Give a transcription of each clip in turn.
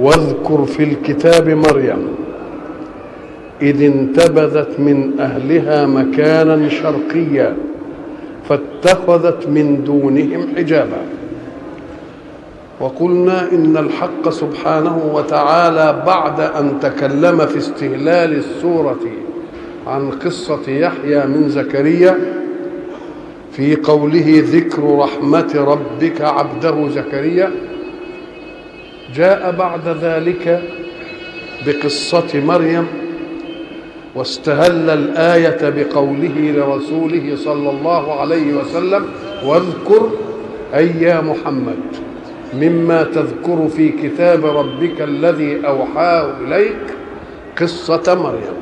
واذكر في الكتاب مريم إذ انتبذت من أهلها مكانا شرقيا فاتخذت من دونهم حجابا. وقلنا إن الحق سبحانه وتعالى بعد أن تكلم في استهلال السورة عن قصة يحيى من زكريا في قوله ذكر رحمة ربك عبده زكريا جاء بعد ذلك بقصة مريم واستهل الآية بقوله لرسوله صلى الله عليه وسلم واذكر أي يا محمد مما تذكر في كتاب ربك الذي أوحاه إليك قصة مريم.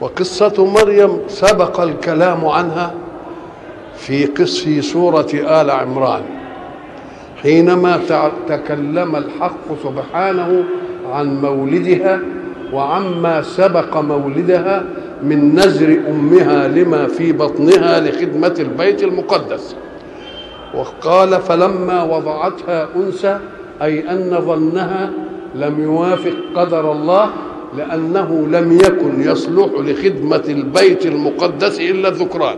وقصة مريم سبق الكلام عنها في قصة سورة آل عمران. حينما تكلم الحق سبحانه عن مولدها وعما سبق مولدها من نزر أمها لما في بطنها لخدمة البيت المقدس. وقال فلما وضعتها أنثى أي أن ظنها لم يوافق قدر الله لأنه لم يكن يصلح لخدمة البيت المقدس إلا الذكران.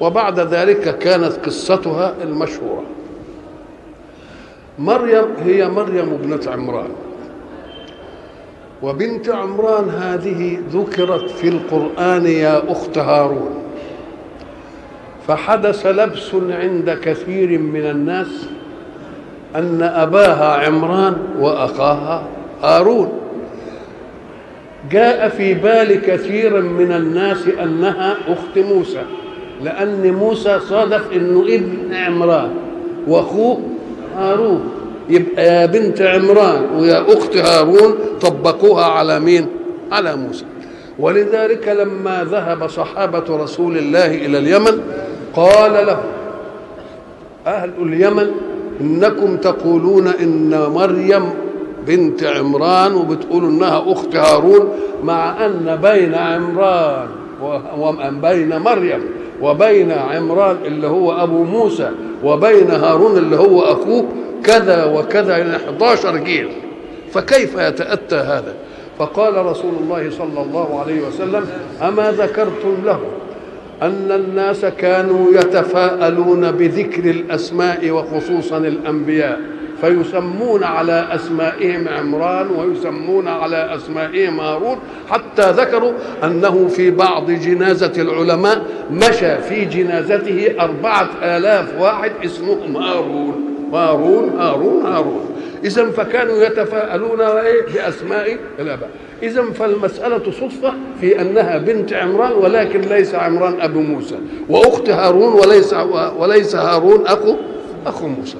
وبعد ذلك كانت قصتها المشهورة. مريم هي مريم ابنة عمران. وبنت عمران هذه ذكرت في القرآن يا أخت هارون. فحدث لبس عند كثير من الناس أن أباها عمران وأخاها هارون. جاء في بال كثير من الناس أنها أخت موسى لأن موسى صادف أنه ابن عمران وأخوه هارون. يبقى يا بنت عمران ويا أخت هارون طبقوها على مين؟ على موسى. ولذلك لما ذهب صحابة رسول الله إلى اليمن قال له أهل اليمن إنكم تقولون إن مريم بنت عمران وبتقولوا إنها أخت هارون مع أن بين عمران وبين مريم. وبين عمران اللي هو أبو موسى وبين هارون اللي هو اخوه كذا وكذا إلى 11 جيل. فكيف يتأتى هذا؟ فقال رسول الله صلى الله عليه وسلم أما ذكرتم له أن الناس كانوا يتفاءلون بذكر الأسماء وخصوصا الأنبياء. فيسمون على أسمائهم عمران ويسمون على أسمائهم هارون حتى ذكروا أنه في بعض جنازة العلماء مشى في جنازته أربعة آلاف واحد اسمهم هارون. هارون هارون هارون. إذا فكانوا يتفاءلون بأسماء الآباء. إذا فالمسألة صدفة في أنها بنت عمران ولكن ليس عمران أبو موسى. وأخت هارون وليس وليس هارون أخو أخو موسى.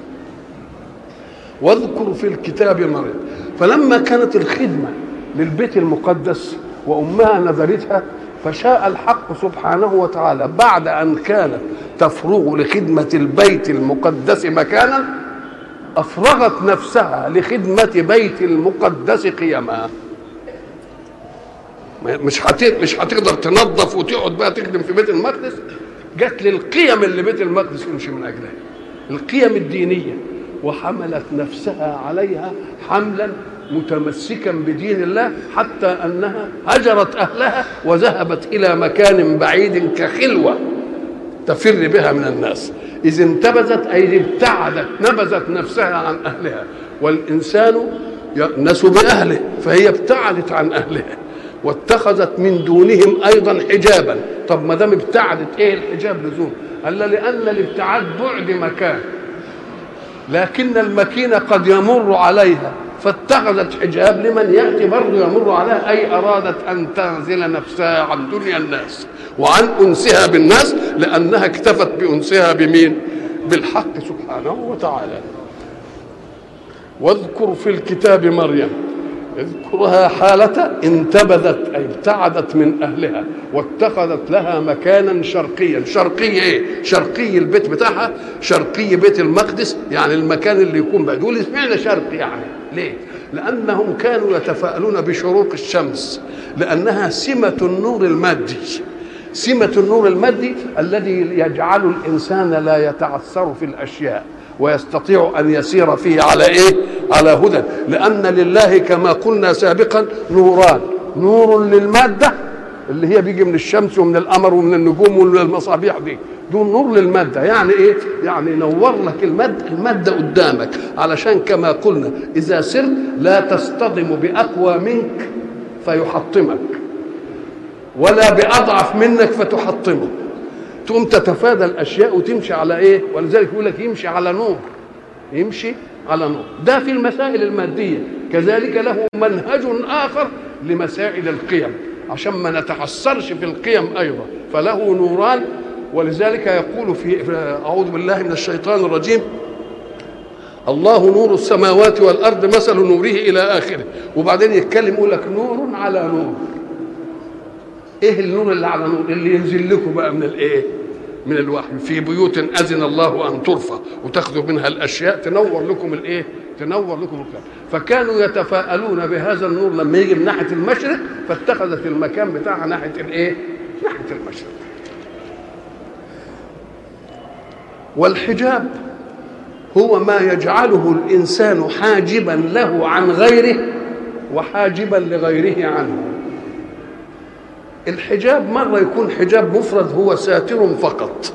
واذكر في الكتاب مريم فلما كانت الخدمة للبيت المقدس وأمها نذرتها فشاء الحق سبحانه وتعالى بعد أن كانت تفرغ لخدمة البيت المقدس مكانا أفرغت نفسها لخدمة بيت المقدس قيما مش مش هتقدر تنظف وتقعد بقى تخدم في بيت المقدس؟ جت للقيم اللي بيت المقدس يمشي من أجلها. القيم الدينية. وحملت نفسها عليها حملا متمسكا بدين الله حتى أنها هجرت أهلها وذهبت إلى مكان بعيد كخلوة تفر بها من الناس. إذ انتبذت أي ابتعدت نبذت نفسها عن أهلها. والإنسان يأنس بأهله فهي ابتعدت عن أهلها واتخذت من دونهم أيضا حجابا. طب ما دام ابتعدت إيه الحجاب لزوم؟ قال لأن الابتعاد بعد مكان. لكن المكينة قد يمر عليها فاتخذت حجاب لمن يأتي برضه يمر عليها. أي أرادت أن تنزل نفسها عن دنيا الناس وعن أنسها بالناس لأنها اكتفت بأنسها بمين؟ بالحق سبحانه وتعالى. واذكر في الكتاب مريم. اذكرها حالة انتبذت أي ابتعدت من أهلها واتخذت لها مكانا شرقيا. شرقي إيه؟ شرقي البيت بتاعها شرقي بيت المقدس يعني المكان اللي يكون بعد. يقول اشمعنى شرقي يعني. ليه؟ لأنهم كانوا يتفاءلون بشروق الشمس لأنها سمة النور المادي. سمة النور المادي الذي يجعل الإنسان لا يتعثر في الأشياء. ويستطيع أن يسير فيه على إيه؟ على هدى. لأن لله كما قلنا سابقا نوران. نور للمادة اللي هي بيجي من الشمس ومن القمر ومن النجوم ومن المصابيح دي. دول نور للمادة. يعني إيه؟ يعني ينور لك المادة, المادة قدامك. علشان كما قلنا إذا سرت لا تصطدم بأقوى منك فيحطمك. ولا بأضعف منك فتحطمه تقوم تتفادى الأشياء وتمشي على إيه؟ ولذلك يقول لك يمشي على نور. يمشي على نور. ده في المسائل المادية. كذلك له منهج آخر لمسائل القيم. عشان ما نتحسرش في القيم أيضا. فله نوران. ولذلك يقول في أعوذ بالله من الشيطان الرجيم. الله نور السماوات والأرض مثل نوره إلى آخره. وبعدين يتكلم يقول لك نور على نور. إيه النور اللي على نور؟ اللي ينزل لكم بقى من الإيه؟ من الوحي في بيوت أذن الله أن ترفع وتاخذوا منها الأشياء. تنور لكم الإيه؟ تنور لكم الكلام. فكانوا يتفاءلون بهذا النور لما يجي من ناحية المشرق فاتخذت المكان بتاعها ناحية الإيه؟ ناحية المشرق. والحجاب هو ما يجعله الإنسان حاجبا له عن غيره وحاجبا لغيره عنه. الحجاب مرة يكون حجاب مفرد هو ساتر فقط.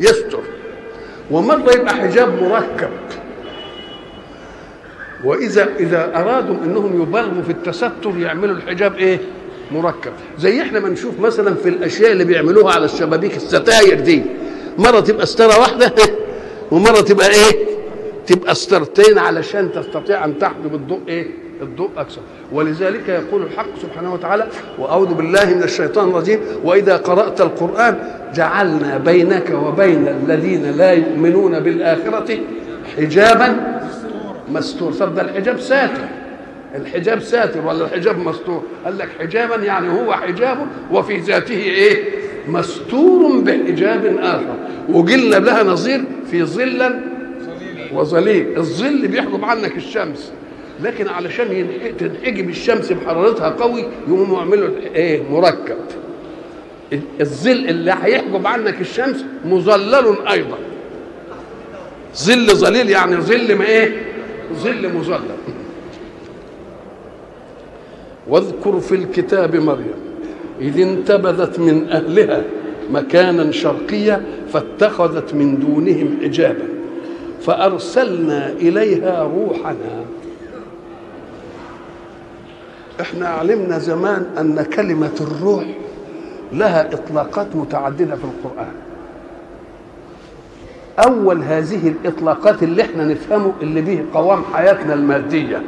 يستر. ومرة يبقى حجاب مركب. وإذا إذا أرادوا أنهم يبالغوا في التستر يعملوا الحجاب إيه؟ مركب. زي إحنا ما نشوف مثلا في الأشياء اللي بيعملوها على الشبابيك الستاير دي. مرة تبقى ستاره واحدة ومرة تبقى إيه؟ تبقى سترتين علشان تستطيع أن تحجب الضوء إيه؟ الضوء أكثر. ولذلك يقول الحق سبحانه وتعالى وأعوذ بالله من الشيطان الرجيم وإذا قرأت القرآن جعلنا بينك وبين الذين لا يؤمنون بالآخرة حجابا مستور. طب ده الحجاب ساتر. الحجاب ساتر ولا الحجاب مستور؟ قال لك حجابا يعني هو حجاب وفي ذاته إيه؟ مستور بحجاب آخر. وقلنا لها نظير في ظلا وظليل. الظل بيحجب عنك الشمس. لكن علشان تنحجب الشمس بحرارتها قوي يقوموا يعملوا إيه؟ مركب. الظل اللي هيحجب عنك الشمس مظلل أيضا. ظل ظليل يعني ظل ما إيه؟ ظل مظلل. واذكر في الكتاب مريم إذ انتبذت من أهلها مكانا شرقيا فاتخذت من دونهم حجابا فأرسلنا إليها روحنا إحنا علمنا زمان أن كلمة الروح لها إطلاقات متعددة في القرآن أول هذه الإطلاقات اللي إحنا نفهمه اللي به قوام حياتنا المادية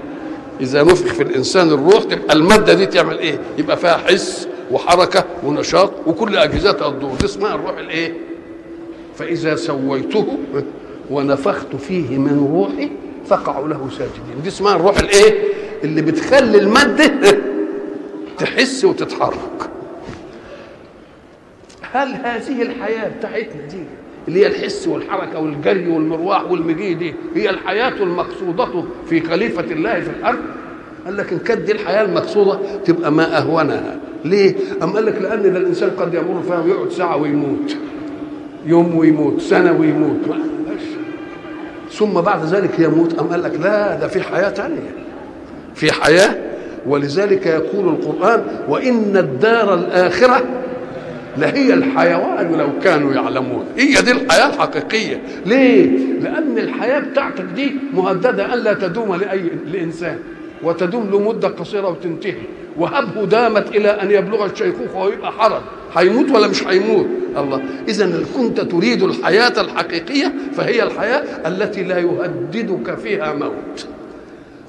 إذا نفخ في الإنسان الروح تبقى المادة دي تعمل إيه؟ يبقى فيها حس وحركة ونشاط وكل أجهزتها تدور دي اسمها الروح الإيه؟ فإذا سويته ونفخت فيه من روحي فقعوا له ساجدين دي اسمها الروح الإيه؟ اللي بتخلي المادة تحس وتتحرك. هل هذه الحياة بتاعتنا دي اللي هي الحس والحركة والجري والمرواح والمجي دي هي الحياة المقصودة في خليفة الله في الأرض؟ قال لك إن كانت دي الحياة المقصودة تبقى ما أهونها. ليه؟ أم قال لك لأن ده الإنسان قد يمر فيها ويقعد ساعة ويموت يوم ويموت سنة ويموت. ثم بعد ذلك يموت. أم قال لك لا ده في حياة ثانية في حياة ولذلك يقول القرآن وإن الدار الآخرة لهي الحيوان لو كانوا يعلمون. هي دي الحياة الحقيقية؟ ليه؟ لأن الحياة بتاعتك دي مهددة أن لا تدوم لأي لإنسان وتدوم لمدة قصيرة وتنتهي. وهبه دامت إلى أن يبلغ الشيخوخة ويبقى حرج. هيموت ولا مش هيموت؟ الله. إذا إن كنت تريد الحياة الحقيقية فهي الحياة التي لا يهددك فيها موت.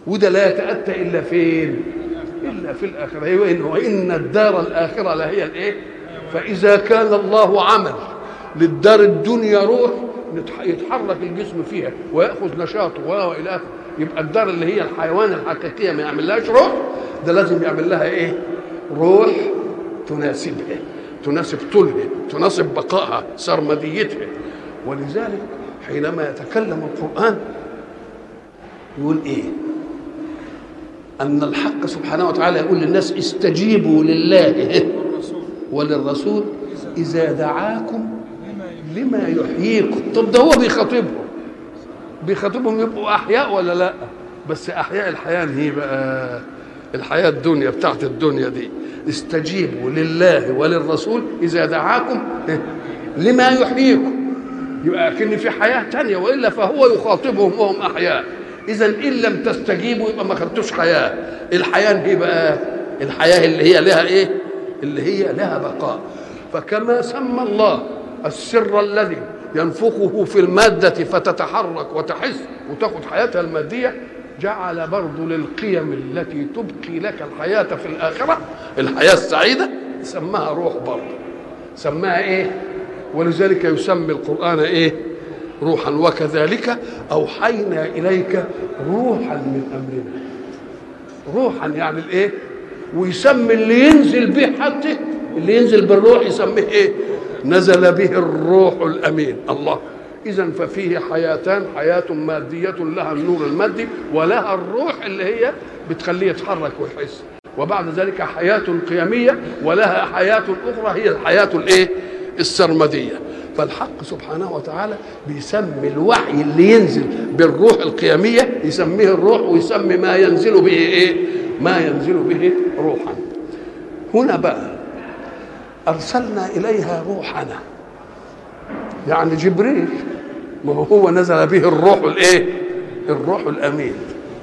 وده لا يتأتى إلا فين؟ إلا في الآخرة وإن الدار الآخرة لهي الإيه؟ فإذا كان الله عمل للدار الدنيا روح يتحرك الجسم فيها ويأخذ نشاطه وإلى آخره يبقى الدار اللي هي الحيوان الحقيقية ما يعملهاش روح ده لازم يعمل لها إيه؟ روح تناسبها تناسب طولها تناسب بقائها سرمديتها ولذلك حينما يتكلم القرآن يقول إيه؟ أن الحق سبحانه وتعالى يقول للناس استجيبوا لله. وللرسول إذا دعاكم لما يحييكم. طب ده هو بيخاطبهم. بيخاطبهم يبقوا أحياء ولا لا؟ بس أحياء الحياة هي بقى الحياة الدنيا بتاعت الدنيا دي. استجيبوا لله وللرسول إذا دعاكم لما يحييكم. يبقى كن في حياة تانية وإلا فهو يخاطبهم وهم أحياء. اذا إن لم تستجيبوا يبقى ما خدتوش حياة. الحياة هي بقى الحياة اللي هي لها إيه؟ اللي هي لها بقاء. فكما سمى الله السر الذي ينفخه في المادة فتتحرك وتحس وتاخد حياتها المادية جعل برضه للقيم التي تبقي لك الحياة في الآخرة الحياة السعيدة سماها روح برضه سماها إيه؟ ولذلك يسمي القرآن إيه؟ روحا وكذلك أوحينا إليك روحا من أمرنا. روحا يعني الإيه؟ ويسمي اللي ينزل به حتى اللي ينزل بالروح يسميه إيه؟ نزل به الروح الأمين. الله. إذا ففيه حياتان حياة مادية لها النور المادي ولها الروح اللي هي بتخليه يتحرك ويحس. وبعد ذلك حياة قيمية ولها حياة أخرى هي الحياة الإيه؟ السرمدية. فالحق سبحانه وتعالى بيسمي الوحي اللي ينزل بالروح القيمية يسميه الروح ويسمي ما ينزل به إيه؟ ما ينزل به روحا. هنا بقى أرسلنا إليها روحنا. يعني جبريل ما هو نزل به الروح الإيه؟ الروح الأمين.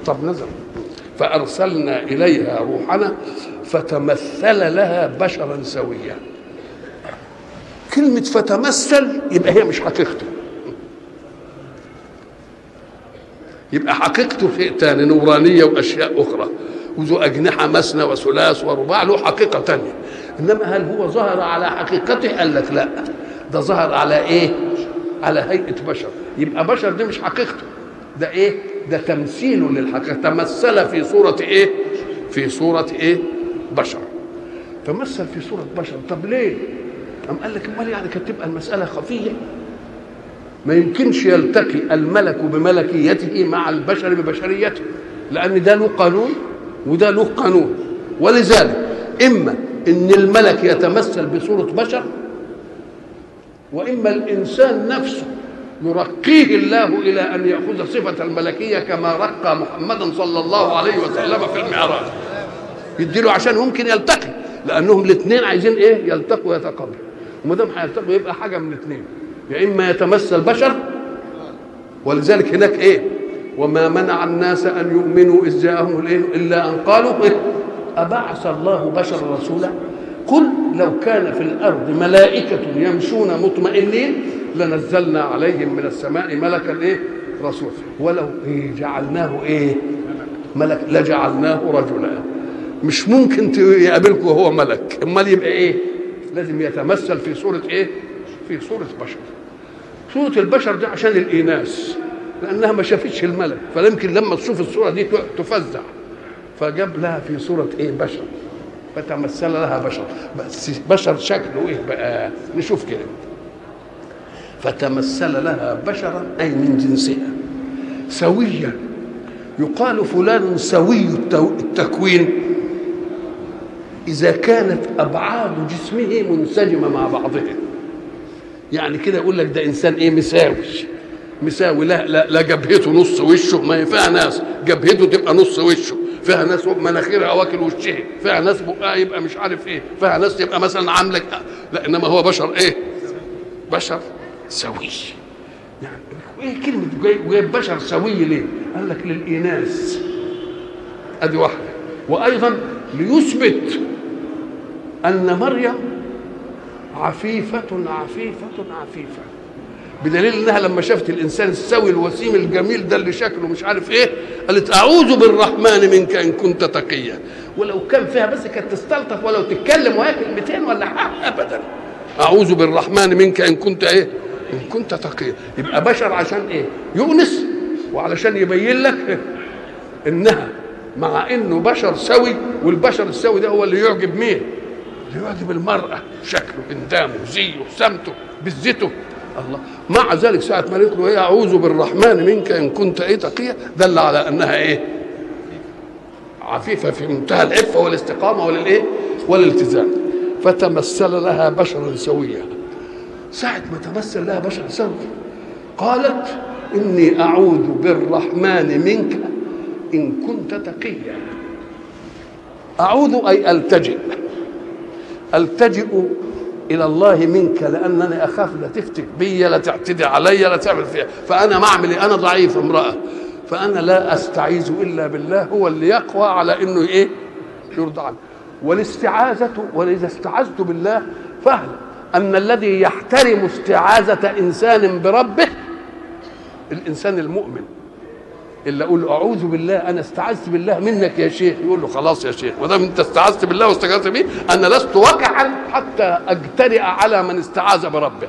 طب نزل. فأرسلنا إليها روحنا فتمثل لها بشرا سويا. كلمة فتمثل يبقى هي مش حقيقته. يبقى حقيقته شيء تاني نورانية وأشياء أخرى. وذو أجنحة مثنى وثلاث ورباع له حقيقة تانية. إنما هل هو ظهر على حقيقته؟ قال لك لا. ده ظهر على إيه؟ على هيئة بشر. يبقى بشر دي مش حقيقته. ده إيه؟ ده تمثيل للحقيقة. تمثل في صورة إيه؟ في صورة إيه؟ بشر. تمثل في صورة بشر. طب ليه؟ أم قال لك امال يعني كانت تبقى المسألة خفية؟ ما يمكنش يلتقي الملك بملكيته مع البشر ببشريته لأن ده له قانون وده له قانون. ولذلك إما إن الملك يتمثل بصورة بشر وإما الإنسان نفسه يرقيه الله إلى أن يأخذ صفة الملكية كما رقى محمدا صلى الله عليه وسلم في المعراج. يديله عشان ممكن يلتقي لأنهم الاثنين عايزين إيه؟ يلتقوا ويتقابلوا. وما دام هيلتقوا يبقى حاجة من الاثنين يا إما يتمثل بشر ولذلك هناك إيه؟ وما منع الناس أن يؤمنوا إذ جاءهم الإيه؟ إلا أن قالوا إيه؟ أبعث الله بشرا رسولا. قل لو كان في الأرض ملائكة يمشون مطمئنين لنزلنا عليهم من السماء ملكا إيه؟ رسول ولو إيه؟ جعلناه إيه؟ ملك. لجعلناه رجلا. مش ممكن يقابلكم وهو ملك. أمال يبقى إيه؟ لازم يتمثل في صورة إيه؟ في صورة بشر. صورة البشر دي عشان الإناث لأنها ما شافتش الملك فيمكن لما تشوف الصورة دي تفزع. فجاب لها في صورة إيه؟ بشر. فتمثل لها بشر. بس بشر شكله إيه بقى؟ نشوف كده. فتمثل لها بشرا أي من جنسها. سويا يقال فلان سوي التكوين. إذا كانت أبعاد جسمه منسجمة مع بعضها. يعني كده يقول لك ده إنسان إيه مساوي. مساوي لا لا, لا جبهته نص وشه. ما فيها ناس. جبهته تبقى نص وشه. فيها ناس مناخيرها واكل وشها. فيها ناس بقها يبقى مش عارف إيه. فيها ناس تبقى مثلا عاملة لا إنما هو بشر إيه؟ بشر سوي. يعني إيه كلمة جايب بشر سوي ليه؟ قال لك للإناث. أدي واحدة. وأيضا ليثبت أن مريم عفيفة عفيفة عفيفة. بدليل إنها لما شافت الإنسان السوي الوسيم الجميل ده اللي شكله مش عارف إيه قالت أعوذ بالرحمن منك إن كنت تقيا. ولو كان فيها بس كانت تستلطف ولو تتكلم وهي كلمتين ولا حاجة ابدا. أعوذ بالرحمن منك إن كنت إيه؟ إن كنت تقيا. يبقى بشر عشان إيه؟ يونس وعلشان يبين لك إنها مع إنه بشر سوي والبشر السوي ده هو اللي يعجب مين؟ يعجب المرأة شكله اندامه زيه سمته بزته. الله. مع ذلك ساعة ما قالت له إيه أعوذ بالرحمن منك إن كنت إيه تقية دل على أنها إيه؟ عفيفة في منتهى العفة والاستقامة وللإيه والالتزام. فتمثل لها بشرا سويا. ساعة ما تمثل لها بشرا سوي قالت إني أعوذ بالرحمن منك إن كنت تقيا. أعوذ أي ألتجئ. ألتجئ إلى الله منك لأنني أخاف لا تفتك بي لا تعتدي علي لا تعمل فيها. فأنا ما أعمل إيه؟ أنا ضعيف امرأة. فأنا لا أستعيذ إلا بالله هو اللي يقوى على إنه إيه؟ يرضى عنه. والاستعاذة وإذا استعذت بالله فاعلم أن الذي يحترم استعاذة إنسان بربه الإنسان المؤمن. اللي أقول له أعوذ بالله أنا استعذت بالله منك يا شيخ. يقول له خلاص يا شيخ ما دام أنت استعذت بالله واستغاثت به أنا لست وقعا حتى أجترئ على من استعاذ بربه.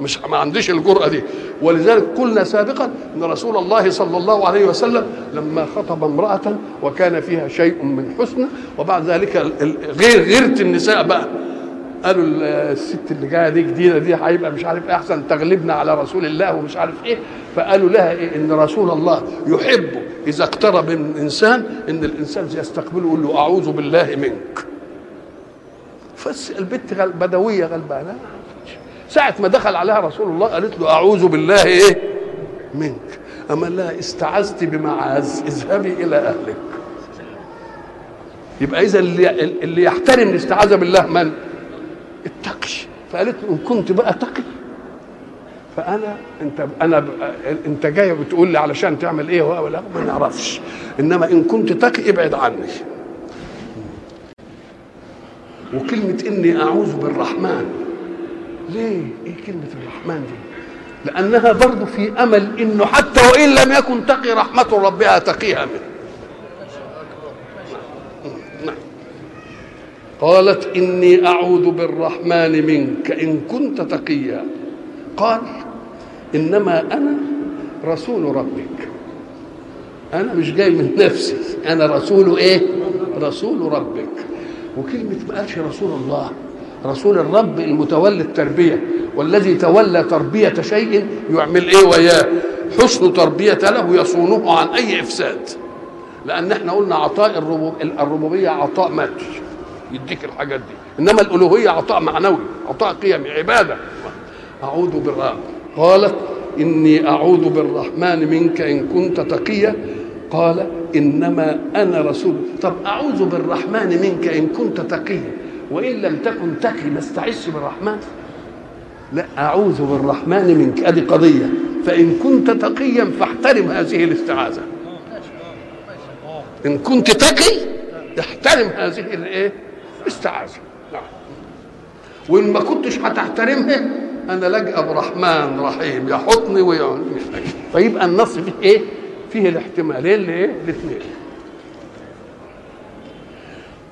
مش ما عنديش الجرأة دي. ولذلك قلنا سابقا إن رسول الله صلى الله عليه وسلم لما خطب امرأة وكان فيها شيء من حسن وبعد ذلك غير غيرة النساء بقى. قالوا الست اللي جاية دي جديدة دي هيبقى مش عارف إيه أحسن تغلبنا على رسول الله ومش عارف إيه. فقالوا لها إيه إن رسول الله يحب إذا اقترب من انسان إن الإنسان يستقبله يقول له أعوذ بالله منك. بس البت غل بدوية غلبانة. ساعة ما دخل عليها رسول الله قالت له أعوذ بالله إيه؟ منك. أما لا استعذت بمعاذ اذهبي إلى أهلك. يبقى إذا اللي, اللي يحترم الاستعاذة بالله من؟ التقي فقالت له إن كنت بقى تقي فأنا أنت أنا أنت جاي بتقول لي علشان تعمل إيه؟ ولا ما نعرفش. إنما إن كنت تقي ابعد عني. وكلمة إني أعوذ بالرحمن. ليه؟ إيه كلمة الرحمن دي؟ لأنها برضه في أمل إنه حتى وإن لم يكن تقي رحمة ربها تقيها منه. قالت إني أعوذ بالرحمن منك إن كنت تقيا. قال إنما أنا رسول ربك. أنا مش جاي من نفسي. أنا رسول إيه؟ رسول ربك. وكلمة ما قالش رسول الله. رسول الرب المتولي التربية. والذي تولى تربية شيء يعمل إيه وياه؟ حسن تربية له يصونه عن أي إفساد. لأن إحنا قلنا عطاء الربوبية عطاء مادي. يديك الحاجات دي. إنما الألوهية عطاء معنوي عطاء قيمي عبادة. أعوذ بالرحمن. قالت إني أعوذ بالرحمن منك إن كنت تقيا. قال إنما أنا رسول. طب أعوذ بالرحمن منك إن كنت تقيا. وإن لم تكن تقي ما استعذش بالرحمن. لا أعوذ بالرحمن منك. ادي قضية. فإن كنت تقيا فاحترم هذه الاستعاذة. إن كنت تقي احترم هذه الايه استعاذه نعم. وإن ما كنتش هتحترمها أنا لجأ برحمن رحيم يحطني ويعني فيبقى النص فيه إيه؟ فيه الاحتمالين لايه الاثنين.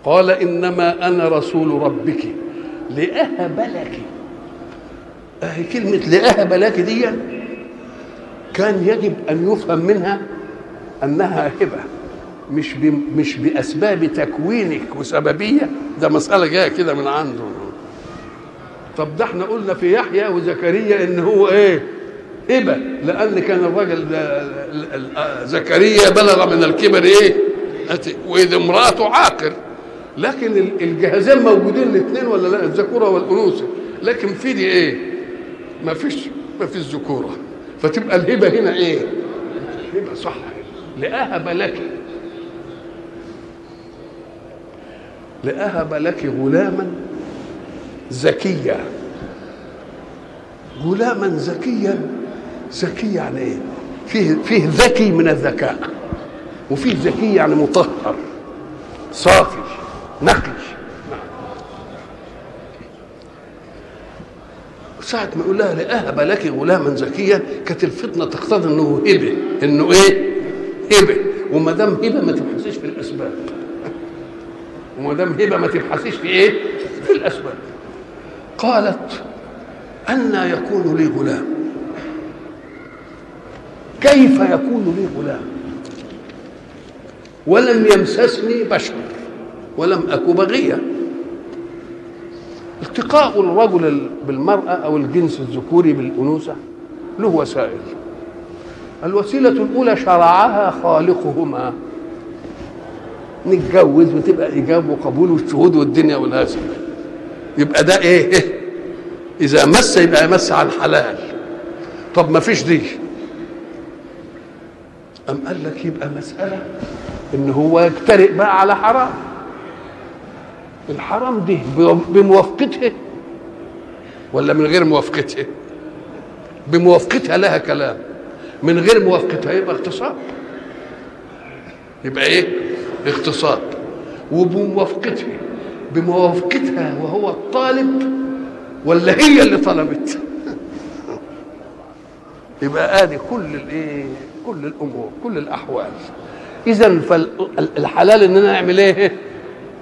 قال إنما أنا رسول ربك. لأهب لك. أهي كلمة لأهب لك دي كان يجب أن يفهم منها أنها هبه مش مش بأسباب تكوينك وسببية. ده مسألة جاية كده من عنده. طب ده إحنا قلنا في يحيى وزكريا إن هو إيه؟ هبه لأن كان الراجل زكريا بلغ من الكبر إيه؟ واذا امرأته عاقر. لكن الجهازين موجودين الاثنين ولا لا؟ الذكورة والأنوثة. لكن في دي إيه؟ ما فيش ما فيش ذكورة. فتبقى الهبة هنا إيه؟ هبه صح. لأهب لك. لأهب لك غلاما زكيا. غلاما زكيا. زكي يعني إيه؟ فيه فيه ذكي من الذكاء وفيه ذكي يعني مطهر صافي نقي. ساعة ما يقول لها لأهب لك غلاما زكيا كانت الفتنة تقتضي إنه هبة إنه إيه؟ هبة. وما دام هبة ما تبحثيش في الاسباب وما دام هبة ما تبحثيش في إيه؟ في الاسباب قالت أنى يكون لي غلام. كيف يكون لي غلام؟ ولم يمسسني بشر ولم أك بغيا التقاء الرجل بالمرأة أو الجنس الذكوري بالأنوثة له وسائل. الوسيلة الأولى شرعها خالقهما. نتجوز وتبقى إيجاب وقبول والشهود والدنيا والهاسم يبقى ده إيه؟ إذا مس يبقى يمس عن حلال طب ما فيش دي. أم قال لك يبقى مسألة إن هو يجترئ بقى على حرام. الحرام دي بموافقتها ولا من غير موافقتها بموافقتها لها كلام. من غير موافقتها يبقى اغتصاب. يبقى إيه؟ اغتصاب وبموافقتها بموافقتها وهو الطالب ولا هي اللي طلبت؟ يبقى ادي كل الايه كل الأمور كل الأحوال. اذا فالحلال اننا نعمل إيه؟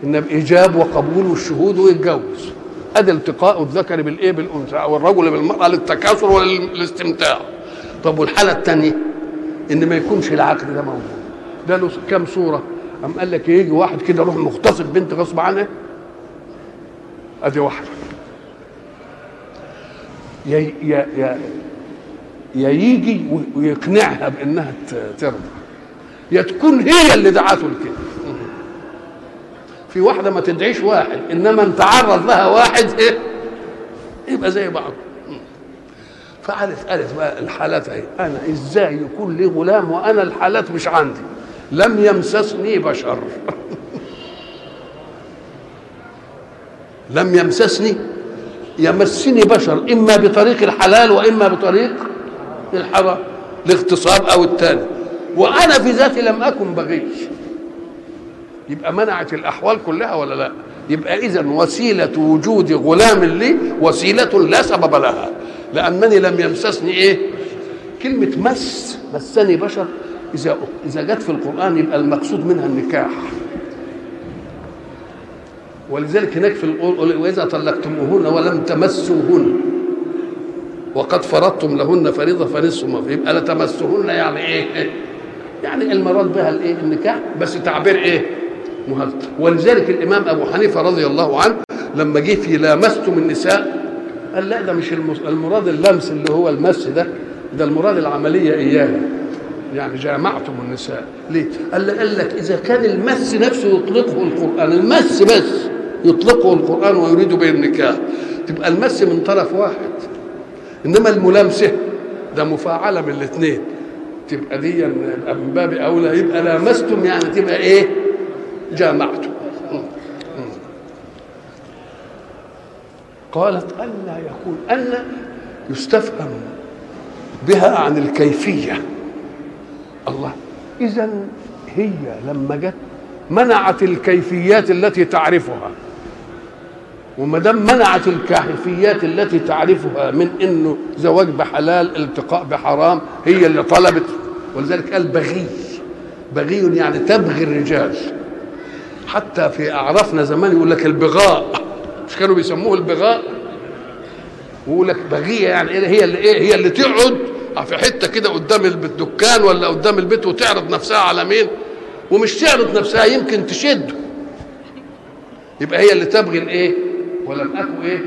إن بايجاب وقبول والشهود ويتجوز. ادي التقاء الذكر بالإيه؟ بالأنثى أو الرجل بالمرأة للتكاثر والاستمتاع طب والحالة الثانية؟ إن ما يكونش العقد ده موجود. ده له كام صورة؟ قام قال لك يجي واحد كده يروح مغتصب بنت غصب عنها أدي واحدة يا يا يا يا يجي ويقنعها بأنها ترضى. يا تكون هي اللي دعته لكده. في واحدة ما تدعيش واحد إنما ان تعرض لها واحد إيه؟ يبقى زي بعض. فقالت قالت بقى الحالات أهي. أنا إزاي يكون لي غلام وأنا الحالات مش عندي؟ لم يمسسني بشر. لم يمسسني يمسني بشر إما بطريق الحلال وإما بطريق الحرام الاغتصاب أو الثاني وأنا في ذاتي لم أكن بغي يبقى منعت الأحوال كلها ولا لا؟ يبقى اذا وسيلة وجود غلام لي وسيلة لا سبب لها. لأنني لم يمسسني إيه؟ كلمة مس مسني بشر. إذا إذا جت في القرآن يبقى المقصود منها النكاح ولذلك هناك في القول وإذا طلقتموهن ولم تمسوهن وقد فرضتم لهن فريضة فنصف ما يبقى لا تمسهن يعني إيه؟ يعني المراد بها الإيه؟ النكاح بس تعبير إيه؟ مهذب ولذلك الإمام أبو حنيفة رضي الله عنه لما جه في لامستم النساء قال لا ده مش المراد اللمس اللي هو المس ده ده المراد العملية إياها يعني جامعتم النساء. ليه؟ قال قال لك إذا كان المس نفسه يطلقه القرآن المس بس يطلقه القرآن ويريد به النكاح تبقى المس من طرف واحد. إنما الملامسة ده مفاعلة من الاثنين. تبقى دي من باب أولى يبقى لامستم يعني تبقى إيه؟ جامعتم قالت ألا يكون ألا يستفهم بها عن الكيفية. الله. إذا هي لما جت منعت الكيفيات التي تعرفها. وما دام منعت الكيفيات التي تعرفها من إنه زواج بحلال التقاء بحرام هي اللي طلبت. ولذلك قال بغي. بغي يعني تبغي الرجال. حتى في اعرافنا زمان يقول لك البغاء. مش كانوا بيسموه البغاء؟ ويقول لك بغيه يعني إيه؟ هي اللي إيه؟ هي اللي تقعد في حتة كده قدام الدكان ولا قدام البيت وتعرض نفسها على مين؟ ومش تعرض نفسها يمكن تشده يبقى هي اللي تبغي الإيه؟ ولم اكن إيه؟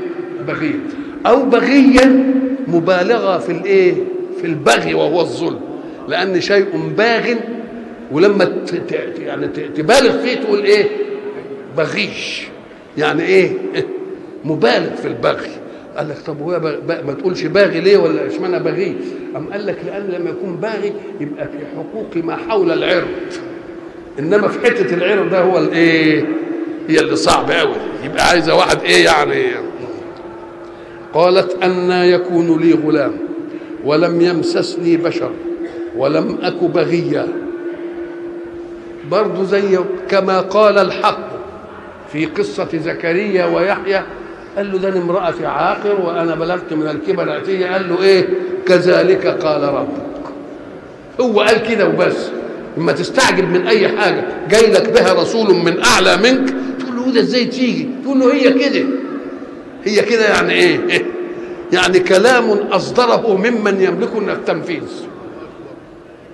بغيا أو بغيا مبالغة في الإيه؟ في البغي وهو الظلم. لأن شيء باغ ولما. يعني. تبالغ فيه تقول إيه؟ بغيش. يعني إيه؟ مبالغ في البغي. قال لك طب هو. ما تقولش باغي ليه ولا اشمعنى بغي أم قال لك لأن لما يكون باغي يبقى في حقوق ما حول العرض. إنما في حتة العرض ده هو الإيه؟ هي اللي صعب قوي يبقى عايزة واحد إيه يعني؟ قالت أن يكون لي غلام ولم يمسسني بشر ولم أك بغيا. برضو زي كما قال الحق في قصة زكريا ويحيى قال له ده امرأتي عاقر وأنا بلغت من الكبر عتية قال له إيه؟ كذلك قال ربك. هو قال كده وبس. لما تستعجب من أي حاجة جاي لك بها رسول من أعلى منك تقول له ده؟ إزاي تيجي؟ تقول له هي كده. هي كده يعني إيه؟ يعني كلام أصدره ممن يملك التنفيذ.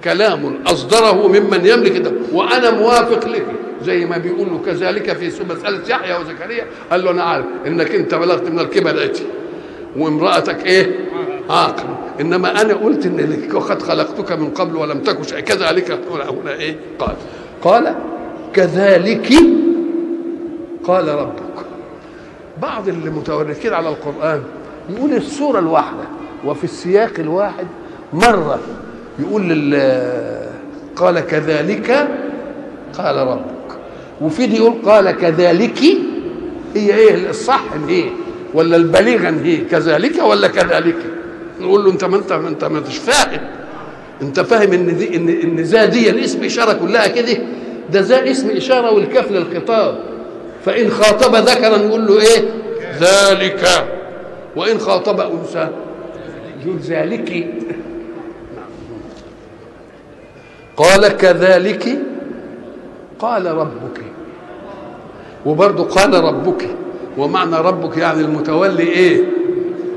كلام أصدره ممن يملك ده وأنا موافق لك. زي ما بيقولوا كذلك في مسألة يحيى وزكريا. قال له أنا عارف إنك أنت بلغت من الكبر أتي وامرأتك إيه؟ عاقل. إنما أنا قلت لك وقد خلقتك من قبل ولم تك شيء كذلك هنا إيه؟ قال. قال كذلك قال ربك. بعض اللي متوركين على القرآن يقول السورة الواحدة وفي السياق الواحد مرة يقول قال كذلك قال ربك. وفي دي يقول قال كذلك هي إيه الصح هي ولا البليغا هي كذلك ولا كذلك؟ نقول له أنت ما انت ما أنت ما أنتش فاهم. أنت فاهم إن دي ان إن دي الاسم إشارة كلها كده؟ ده ذا اسم إشارة والكاف للخطاب. فإن خاطب ذكرا نقول له إيه؟ ذلك. وإن خاطب أنثى يقول ذلك. قال كذلك قال ربك. وبرضه قال ربك. ومعنى ربك يعني المتولي إيه؟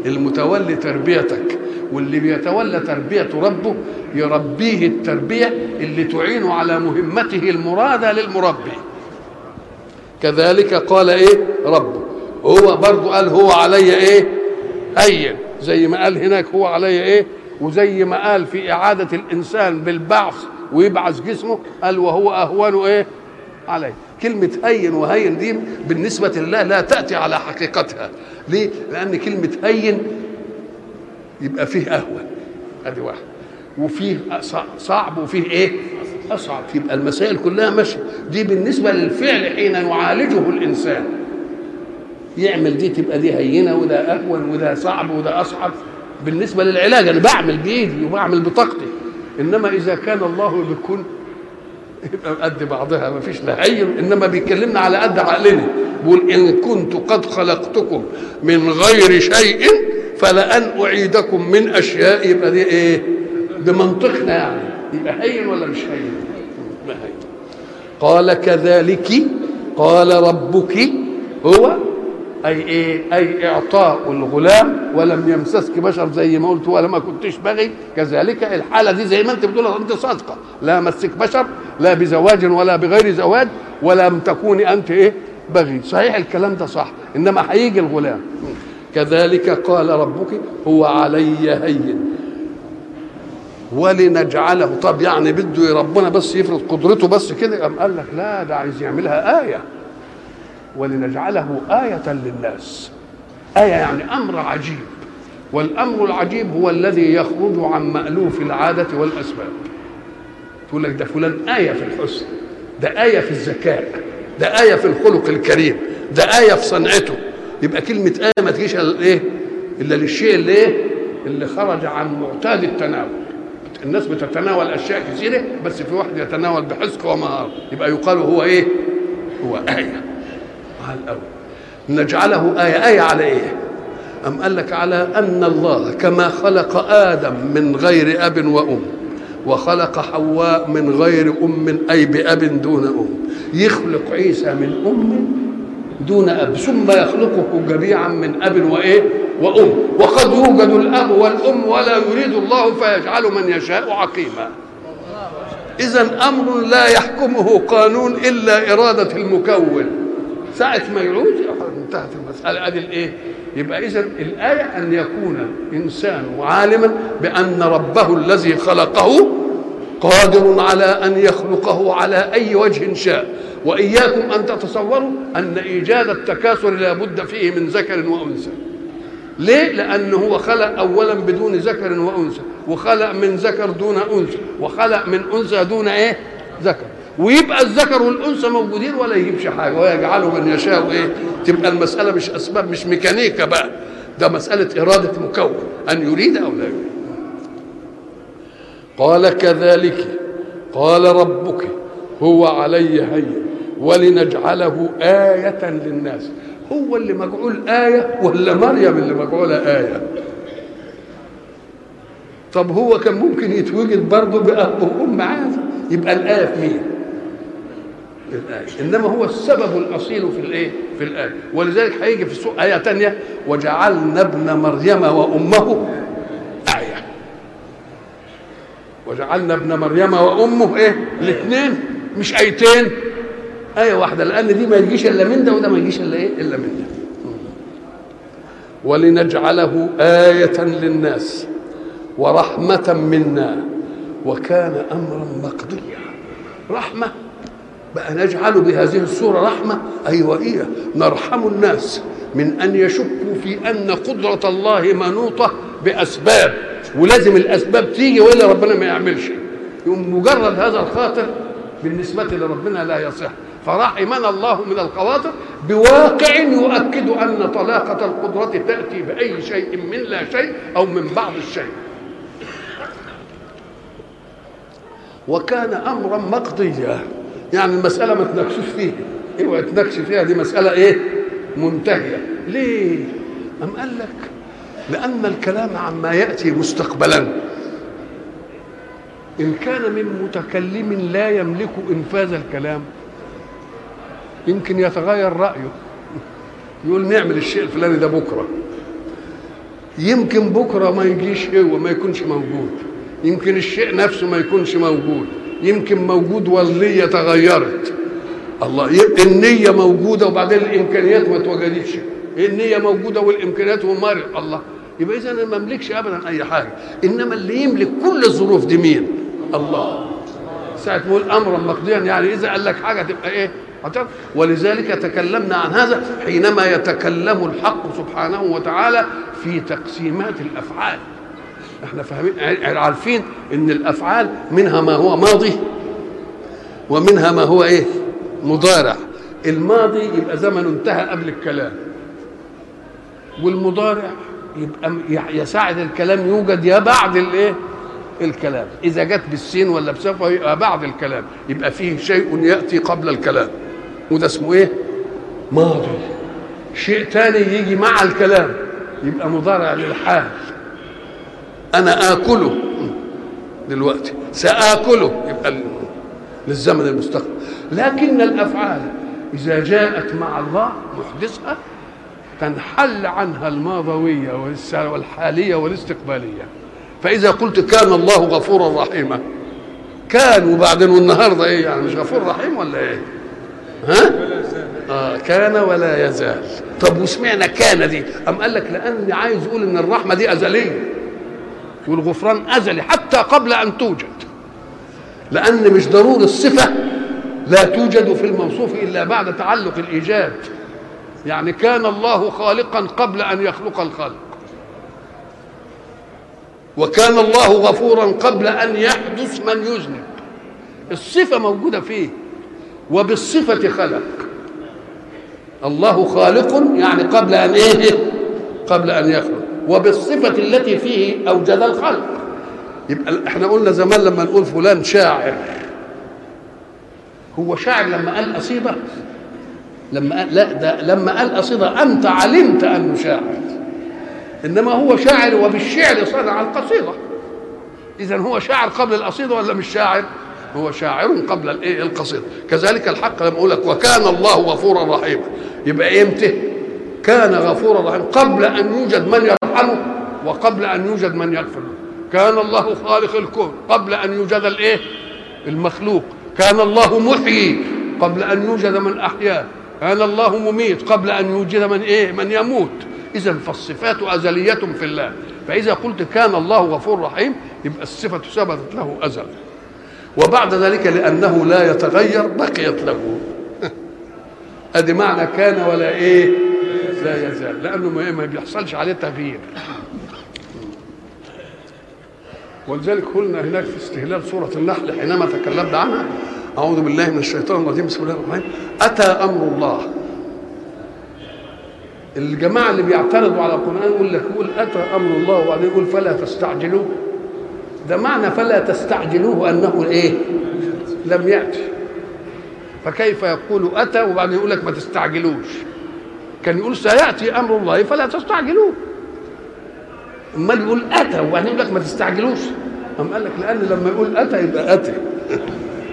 المتولي تربيتك. واللي بيتولى تربية ربه يربيه التربية اللي تعينه على مهمته المرادة للمربي. كذلك قال إيه؟ ربه هو برضه قال هو علي إيه؟ هين زي ما قال هناك هو علي إيه؟ وزي ما قال في إعادة الإنسان بالبعث ويبعث جسمه قال وهو أهون إيه؟ عليه. كلمة هين وهين دي بالنسبة لله لا تأتي على حقيقتها. ليه؟ لأن كلمة هين يبقى فيه أهون. أدي واحد. وفيه صعب وفيه إيه؟ أصعب. يبقى المسائل كلها ماشية. دي بالنسبة للفعل حين يعالجه الإنسان. يعمل دي تبقى دي هينة وده أهون وده صعب وده أصعب. بالنسبة للعلاج أنا بعمل بإيدي وبعمل بطاقتي. إنما إذا كان الله بكل يبقى قد بعضها ما فيش لا. إنما بيكلمنا على قد عقلنا. بيقول إن كنت قد خلقتكم من غير شيء فلأن أعيدكم من أشياء. يبقى دي إيه؟ بمنطقنا يعني. يبقى هين ولا مش هين؟ ما هين. قال كذلك قال ربك هو أي إيه؟ أي إعطاء الغلام ولم يمسسك بشر زي ما قلت ولا ما كنتش بغي. كذلك الحالة دي زي ما أنت بتقول أنت صادقة. لا مسك بشر لا بزواج ولا بغير زواج ولم تكوني أنت إيه؟ بغي. صحيح الكلام ده صح إنما هيجي الغلام. كذلك قال ربك هو علي هين. ولنجعله. طب يعني بده ربنا بس يفرض قدرته بس كده؟ قال لك لا ده عايز يعملها آية. ولنجعله آية للناس آية يعني أمر عجيب والأمر العجيب هو الذي يخرج عن مألوف العادة والأسباب تقول لك ده فلان آية في الحسن ده آية في الذكاء ده آية في الخلق الكريم ده آية في صنعته يبقى كلمة آية ما تجيش إيه؟ إلا للشيء اللي إيه؟ اللي خرج عن معتاد التناول. الناس بتتناول أشياء كثيرة بس في واحد يتناول بحسك ومهارة يبقى يقال هو إيه؟ هو آية. على الأول. نجعله آية، آية على إيه؟ أم قال لك على أن الله كما خلق آدم من غير أب وأم وخلق حواء من غير أم أي بأب دون أم يخلق عيسى من أم دون أب ثم يخلقه جميعا من أب وإيه وأم وقد يوجد الأب والأم ولا يريد الله فيجعل من يشاء عقيما إذا أمر لا يحكمه قانون إلا إرادة المكون ساعة ما يعود انتهت المسألة. أدي الإيه؟ يبقى إذا الآية أن يكون الإنسان عالما بأن ربه الذي خلقه قادر على أن يخلقه على أي وجه شاء. وإياكم أن تتصوروا أن إيجاد التكاثر لا بد فيه من ذكر وأنثى. ليه؟ لأنه هو خلق أولا بدون ذكر وأنثى وخلق من ذكر دون أنثى وخلق من أنثى دون إيه؟ ذكر. ويبقى الذكر والأنثى موجودين ولا يجيبش حاجة ويجعله من يشاء. إيه؟ تبقى المسألة مش أسباب مش ميكانيكا بقى. ده مسألة إرادة مكون أن يريد أو لا يريد. قال كذلك قال ربك هو علي هين ولنجعله آية للناس. هو اللي مجعول آية ولا مريم اللي مجعولة آية؟ طب هو كان ممكن يتوجد برضه بأب وأم عادي يبقى الآية في مين؟ الآية. إنما هو السبب الأصيل في الإيه؟ في الآية. ولذلك هيجي في آية تانية وجعلنا ابن مريم وأمه آية. وجعلنا ابن مريم وأمه إيه؟ الاثنين مش آيتين. آية واحدة لأن دي ما يجيش إلا من ده وده ما يجيش إلا إيه؟ إلا من ده. ولنجعله آية للناس ورحمة منا وكان أمرا مقضيا. رحمة. بقى نجعل بهذه الصورة رحمة. أيوة إيه نرحم الناس من أن يشكوا في أن قدرة الله منوطة بأسباب ولازم الأسباب تيجي وإلا ربنا ما يعملش. يقوم مجرد هذا الخاطر بالنسبة لربنا لا يصح. فرحمنا الله من الخواطر بواقع يؤكد أن طلاقة القدرة تأتي بأي شيء من لا شيء أو من بعض الشيء. وكان أمرا مقضيا. يعني المسألة ما تناقشوش فيها. اوعى تناقش فيها دي مسألة إيه؟ منتهية. ليه؟ أم قال لك لأن الكلام عما يأتي مستقبلا. إن كان من متكلم لا يملك إنفاذ الكلام. يمكن يتغير رأيه. يقول نعمل الشيء الفلاني ده بكرة. يمكن بكرة ما يجيش هو ما يكونش موجود. يمكن الشيء نفسه ما يكونش موجود. يمكن موجود والنية تغيرت. الله النية موجودة وبعدين الإمكانيات ما اتوجدتش النية موجودة والإمكانيات ومارق الله. يبقى إذا أنا ما أملكش أبدا أي حاجة. إنما اللي يملك كل الظروف دي مين؟ الله. ساعة ما يقول أمرا مقضيا يعني إذا قال لك حاجة تبقى إيه؟ ولذلك تكلمنا عن هذا حينما يتكلم الحق سبحانه وتعالى في تقسيمات الأفعال. إحنا فاهمين عارفين إن الأفعال منها ما هو ماضي ومنها ما هو إيه؟ مضارع. الماضي يبقى زمن انتهى قبل الكلام. والمضارع يبقى يساعد الكلام يوجد يا بعد الإيه؟ الكلام. إذا جت بالسين ولا بسفه يبقى بعد الكلام. يبقى فيه شيء يأتي قبل الكلام. وده اسمه إيه؟ ماضي. شيء تاني يجي مع الكلام. يبقى مضارع للحال. أنا آكله. دلوقتي سآكله. يبقى للزمن المستقبل. لكن الأفعال إذا جاءت مع الله محدثها تنحل عنها الماضوية والحالية والاستقبالية. فإذا قلت كان الله غفورا رحيما كان وبعدين والنهاردة إيه يعني مش غفور رحيم ولا إيه؟ ها؟ آه كان ولا يزال. طب وسمعنا كان دي؟ أم قال لك لأني عايز أقول إن الرحمة دي أزلية؟ والغفران أزلي حتى قبل أن توجد. لأن مش ضروري الصفة لا توجد في الموصوف إلا بعد تعلق الإيجاد. يعني كان الله خالقا قبل أن يخلق الخلق. وكان الله غفورا قبل أن يحدث من يذنب. الصفة موجودة فيه وبالصفة خلق. الله خالق يعني قبل أن إيه؟ قبل أن يخلق. وبالصفة التي فيه أوجد الخلق. يبقى إحنا قلنا زمان لما نقول فلان شاعر هو شاعر لما قال قصيدة لما قال لا ده لما قال قصيدة أنت علمت أنه شاعر. إنما هو شاعر وبالشعر صنع القصيدة. إذا هو شاعر قبل القصيدة ولا مش شاعر؟ هو شاعر قبل القصيدة. كذلك الحق لما أقول لك وكان الله غفورا رحيما. يبقى إمتى كان غفورا رحيما. قبل أن يوجد من يرحمه وقبل أن يوجد من يغفر. له كان الله خالق الكون. قبل أن يوجد الإيه؟ المخلوق. كان الله محيي. قبل أن يوجد من احياه كان الله مميت. قبل أن يوجد من إيه؟ من يموت. إذا فالصفات أزلية في الله. فإذا قلت كان الله غفور رحيم يبقى الصفة ثبتت له أزل. وبعد ذلك لأنه لا يتغير بقيت له. أدي معنى كان ولا إيه؟ لا يزال لأنه ما بيحصلش عليه تغيير. ولذلك قلنا هناك في استهلال سورة النحل حينما تكلمنا عنها. أعوذ بالله من الشيطان الرجيم. بسم الله الرحمن أتى أمر الله. الجماعة اللي بيعترضوا على القرآن يقول لك يقول أتى أمر الله وبعدين يقول فلا تستعجلوه. ده معنى فلا تستعجلوه أنه إيه؟ لم يأتي. فكيف يقول أتى وبعدين يقول لك ما تستعجلوش؟ كان يقول سيأتي أمر الله فلا تستعجلوه. امال يقول أتى وبعدين يقول لك ما تستعجلوش. أم قال لك لأن لما يقول أتى يبقى أتى.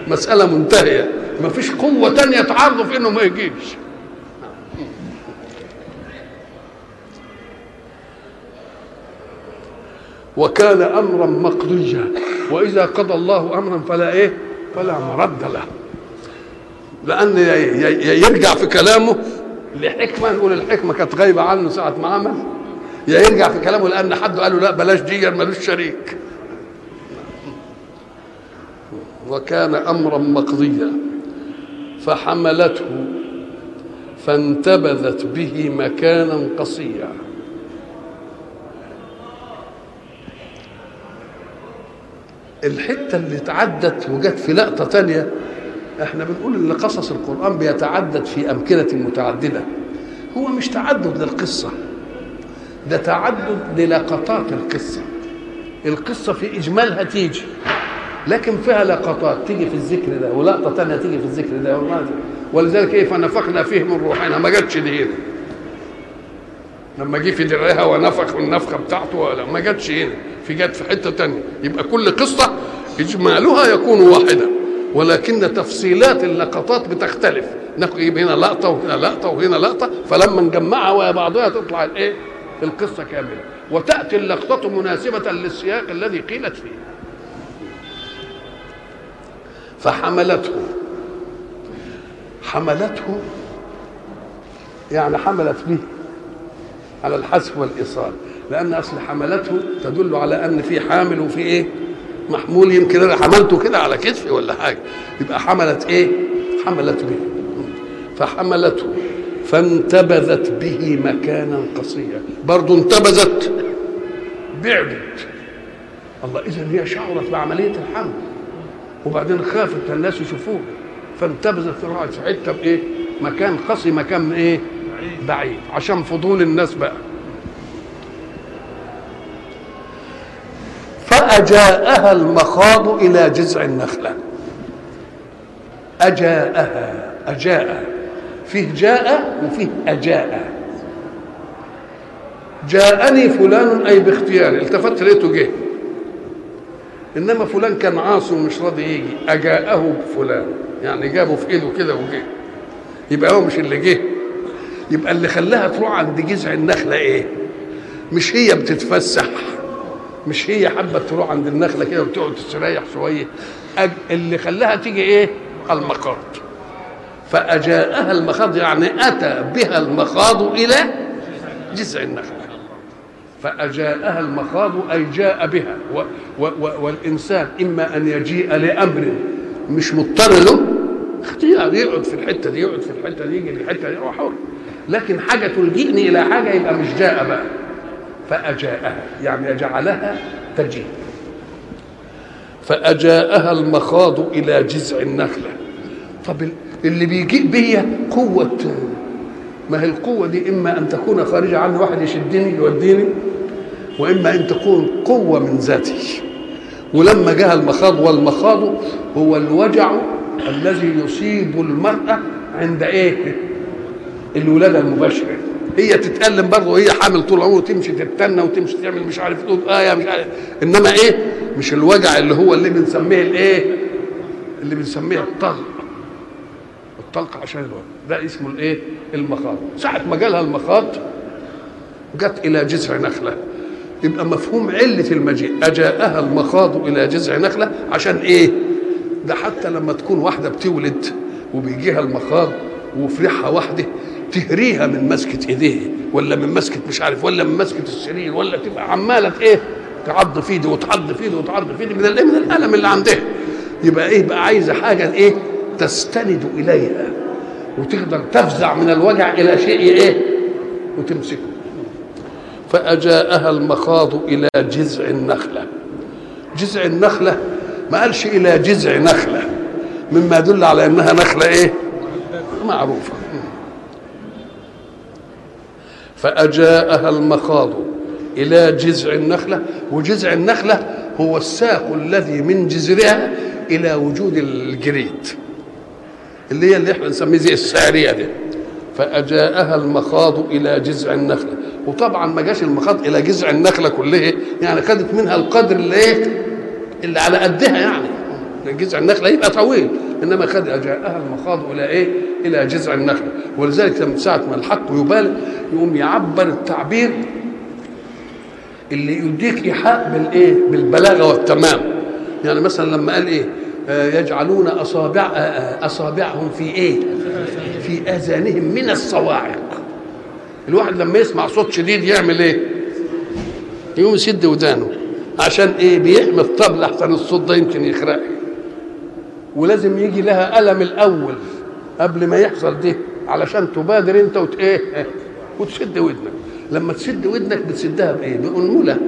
مسألة منتهية. ما فيش قوة تانية تعارضه في إنه ما يجيش. وكان أمرا مقضيا. وإذا قضى الله أمرا فلا إيه؟ فلا مرد له. لأن يرجع في كلامه لحكمه نقول الحكمة كانت غايبة عنه ساعة ما عمل. يا يرجع في كلامه لأن حد قال له لا بلاش دي ملوش شريك. وكان أمرا مقضيا فحملته فانتبذت به مكانا قصيا. الحتة اللي تعدت وجت في لقطة تانية إحنا بنقول إن قصص القرآن بيتعدد في أمكنة متعددة. هو مش تعدد للقصة ده تعدد للقطات القصة. القصة في إجمالها تيجي لكن فيها لقطات تيجي في الذكر ده ولقطة تانية تيجي في الذكر ده. ولذلك إيه فنفخنا فيه من روحنا؟ ما جاتش دي. هنا لما جه في درعها ونفخ النفخة بتاعته ما جاتش هنا. في جت في حتة تانية. يبقى كل قصة إجمالها يكون واحدا ولكن تفصيلات اللقطات بتختلف. نجيب هنا لقطة وهنا لقطة وهنا لقطة فلما نجمعها ويا بعضها تطلع الايه القصة كاملة. وتأتي اللقطة مناسبة للسياق الذي قيلت فيه. فحملته. حملته يعني حملت به على الحذف والإيصال. لأن أصل حملته تدل على أن في حامل وفي إيه؟ محمول يمكن أنا حملته كده على كتفي ولا حاجة. يبقى حملت إيه؟ حملت به. فحملته. فانتبذت به مكانا قصيا. برضه انتبذت. بعدت. الله اذا هي شعرت بعملية الحمل. وبعدين خافت الناس يشوفوها. فانتبذت راحت في حتة بايه مكان قصي مكان إيه؟ بعيد. عشان فضول الناس بقى. فأجاءها المخاض إلى جذع النخلة. أجاءها أجاء فيه جاء وفيه أجاء. جاءني فلان أي باختياري. التفت لقيته جه. إنما فلان كان عاصي ومش راضي يجي. أجاءه فلان يعني جابه في إيده كده وجه. يبقى هو مش اللي جه. يبقى اللي خلاها تروح عند جذع النخلة إيه؟ مش هي بتتفسح. مش هي حابة تروح عند النخلة كده وتقعد تستريح شوية. اللي خلاها تيجي إيه؟ المخاض فأجاءها المخاض يعني أتى بها المخاض إلى جذع النخلة. فأجاءها المخاض أي جاء بها. و... و... و... والإنسان إما أن يجيء لأمر مش مضطر له اختيار يقعد في الحتة دي يقعد في الحتة دي يجي الحته دي هو. حر لكن حاجة تلجئني إلى حاجة يبقى مش جاء بقى. فأجاءها. يعني جعلها تجيء فأجاءها المخاض إلى جذع النخلة. طب اللي بيجيء بيا قوة. ما هي القوة دي؟ إما أن تكون خارجة عني واحد يشدني يوديني وإما أن تكون قوة من ذاتي ولما جاء المخاض والمخاض هو الوجع الذي يصيب المرأة عند إيه؟ الولادة المباشرة. هي تتألم برضه وهي حامل طول عمره تمشي تتنى وتمشي تعمل مش عارف تقول آية مش عارف. إنما إيه؟ مش الوجع اللي هو اللي بنسميه الإيه؟ اللي بنسميه الطلق. الطلق عشان الوجع. ده اسمه الإيه؟ المخاض ساعة ما جالها المخاض جت إلى جذع نخلة. يبقى مفهوم علة المجيء. أجاءها المخاض إلى جذع نخلة عشان إيه؟ ده حتى لما تكون واحدة بتولد وبيجيها المخاض وفي ريحها واحدة تهريها من مسكة إيديه ولا من مسكة مش عارف ولا من مسكة السرير ولا تبقى عمالة إيه تعض في ايدي وتعض في ايدي وتعض في ايدي من من الألم اللي عندها. يبقى إيه بقى عايزة حاجة إيه تستند إليها وتقدر تفزع من الوجع إلى شيء إيه وتمسكه. فأجاءها المخاض إلى جذع النخلة. جذع النخلة ما قالش إلى جذع نخلة مما يدل على إنها نخلة إيه معروفة. فأجاءها المخاض إلى جذع النخلة وجذع النخلة هو الساق الذي من جذرها إلى وجود الجريد. اللي هي اللي إحنا نسميه زي السارية دي. فأجاءها المخاض إلى جذع النخلة. وطبعا ما جاش المخاض إلى جذع النخلة كلها يعني خدت منها القدر اللي إيه؟ اللي على قدها يعني. جذع النخلة يبقى طويل. إنما خد اجاءها المخاض إلى إيه؟ إلى جذع النخله ولذلك لما ساعة ما الحق يبالغ يقوم يعبر التعبير اللي يديك إيحاء بالايه؟ بالبلاغة والتمام يعني مثلا لما قال إيه؟ آه يجعلون اصابع آه أصابعهم في إيه؟ في أذانهم من الصواعق الواحد لما يسمع صوت شديد يعمل إيه؟ يقوم يسد ودانه عشان إيه؟ بيحمي الطبل أحسن الصوت ده يمكن يخرقه ولازم يجي لها ألم الأول قبل ما يحصل ده علشان تبادر أنت وت إيه؟ وتسد ودنك. لما تسد ودنك بتسدها بإيه؟ بأنملة.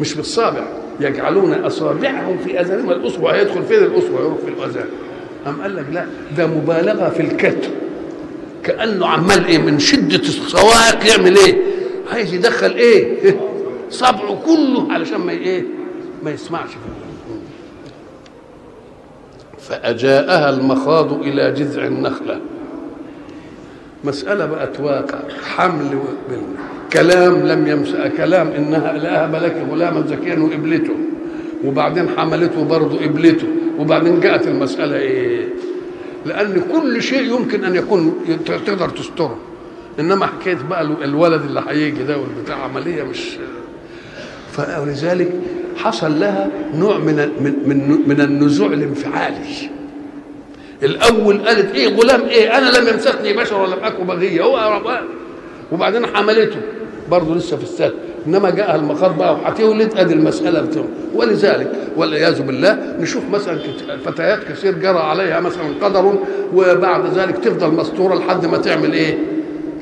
مش بالصابع. يجعلون أصابعهم في اذانهم الاصبع هيدخل فين الاصبع يروح في الأذان. قام قال لك لا ده مبالغة في الكتم كأنه عمال إيه؟ من شدة الصواعق يعمل إيه؟ عايز يدخل إيه؟ صبعه كله علشان ما إيه؟ ما يسمعش فأجاءها المخاض إلى جذع النخلة. مسألة بقت واقع حمل كلام لم يمس كلام إنها لأهب لك غلاما زكيا وقبلته وبعدين حملته برضه قبلته وبعدين جاءت المسألة إيه؟ لأن كل شيء يمكن أن يكون تقدر تستره. إنما حكاية بقى الولد اللي هيجي ده والبتاع عملية مش فلذلك حصل لها نوع من من من, النزوع الانفعالي. الأول قالت إيه غلام إيه أنا لم يمسسني بشر ولم أكن بغية هو ربان وبعدين حملته برضه لسه في السد إنما جاء المخاض بقى وهتولد أدي المسألة بتاعه ولذلك والعياذ بالله نشوف مثلا فتيات كثير جرى عليها مثلا قدر وبعد ذلك تفضل مستورة لحد ما تعمل إيه؟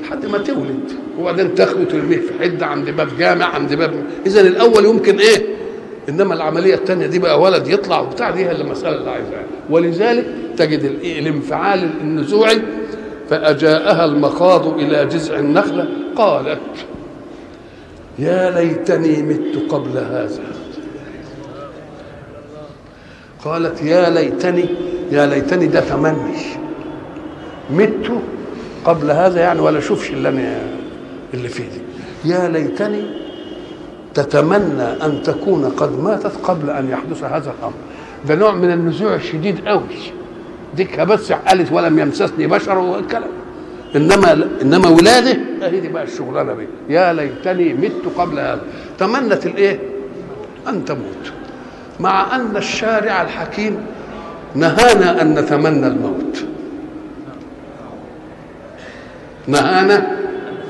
لحد ما تولد. وبعدين تاخده وترميه في حدة عند باب جامع عند باب. اذا الأول يمكن إيه؟ إنما العملية الثانية دي بقى ولد يطلع وبتاع دي هي المساله اللي عايزها. ولذلك تجد الانفعال النزوعي فأجاءها المخاض إلى جذع النخلة. قالت يا ليتني مت قبل هذا. قالت يا ليتني يا ليتني ده تمني مت قبل هذا يعني ولا اشوفش اللي أنا اللي فيه دي. يا ليتني تتمنى أن تكون قد ماتت قبل أن يحدث هذا الأمر. ده نوع من النزوع الشديد قوي ديك بس قالت ولم يمسسني بشر والكلام إنما إنما ولاده هي دي بقى الشغلانة دي يا ليتني مت قبل هذا. تمنت الإيه؟ أن تموت. مع أن الشارع الحكيم نهانا أن نتمنى الموت. نهانا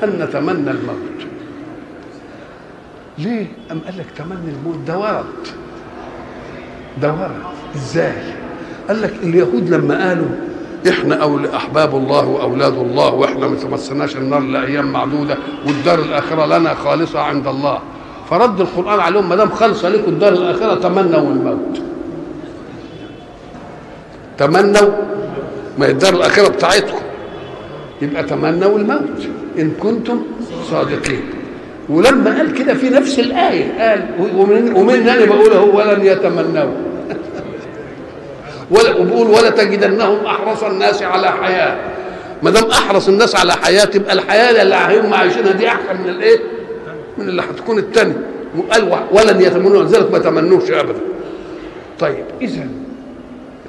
أن نتمنى الموت. ليه؟ أم قال لك تمني الموت ده ورد ده ورد إزاي؟ قال لك اليهود لما قالوا إحنا أول احباب الله وأولاد الله وإحنا ما تمسناش النار لايام معدودة والدار الآخرة لنا خالصة عند الله. فرد القرآن عليهم ما دام خالصة لكم الدار الآخرة تمنوا الموت. تمنوا؟ ما الدار الآخرة بتاعتكم. يبقى تمنوا الموت. إن كنتم صادقين. ولما قال كده في نفس الآية قال ومن ومن أنا بقول هو ولن يتمنوا ولا وبقول ولا تجدنهم أحرص الناس على حياة. ما دام أحرص الناس على حياة تبقى الحياة اللي هم عايشينها دي أحسن من الإيه؟ من اللي هتكون الثانية وقال ولن يتمنوا ذلك ما تمنوش ابدا. طيب اذا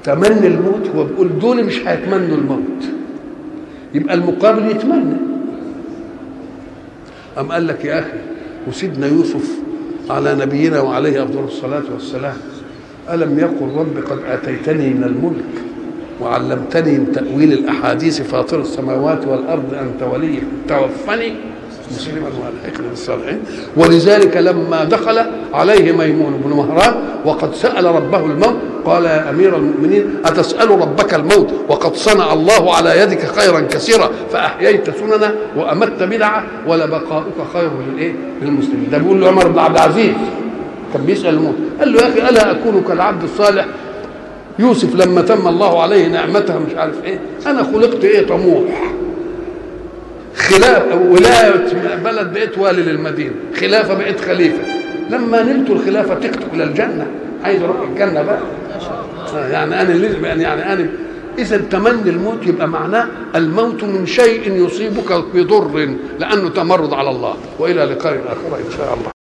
تمني الموت هو بيقول دول مش هيتمنوا الموت. يبقى المقابل يتمنى. أم قال لك يا أخي وسيدنا يوسف على نبينا وعليه أفضل الصلاة والسلام ألم يقل رب قد آتيتني من الملك وعلمتني من تأويل الأحاديث فاطر السماوات والأرض أنت ولي توفني؟ مسلما والحقني بالصالحين ولذلك لما دخل عليه ميمون بن مهران وقد سأل ربه الموت قال يا أمير المؤمنين أتسأل ربك الموت؟ وقد صنع الله على يدك خيرا كثيرا فأحييت سننا وأمت بدعة ولبقاؤك خير للإيه؟ للمسلمين. ده بيقول له عمر بن عبد العزيز. كان بيسأل الموت. قال له يا أخي ألا أكون كالعبد الصالح؟ يوسف لما تم الله عليه نعمته مش عارف إيه أنا خلقت إيه طموح؟ خلاف ولايه بلد بقيت والي للمدينة خلافة بقيت خليفة. لما نلت الخلافة تكتب إلى الجنة. عايز أروح الجنة بقى؟ يعني أنا يعني أنا إذا تمني الموت يبقى معناه الموت من شيء يصيبك بضر لأنه تمرد على الله. وإلى لقاء آخر إن شاء الله.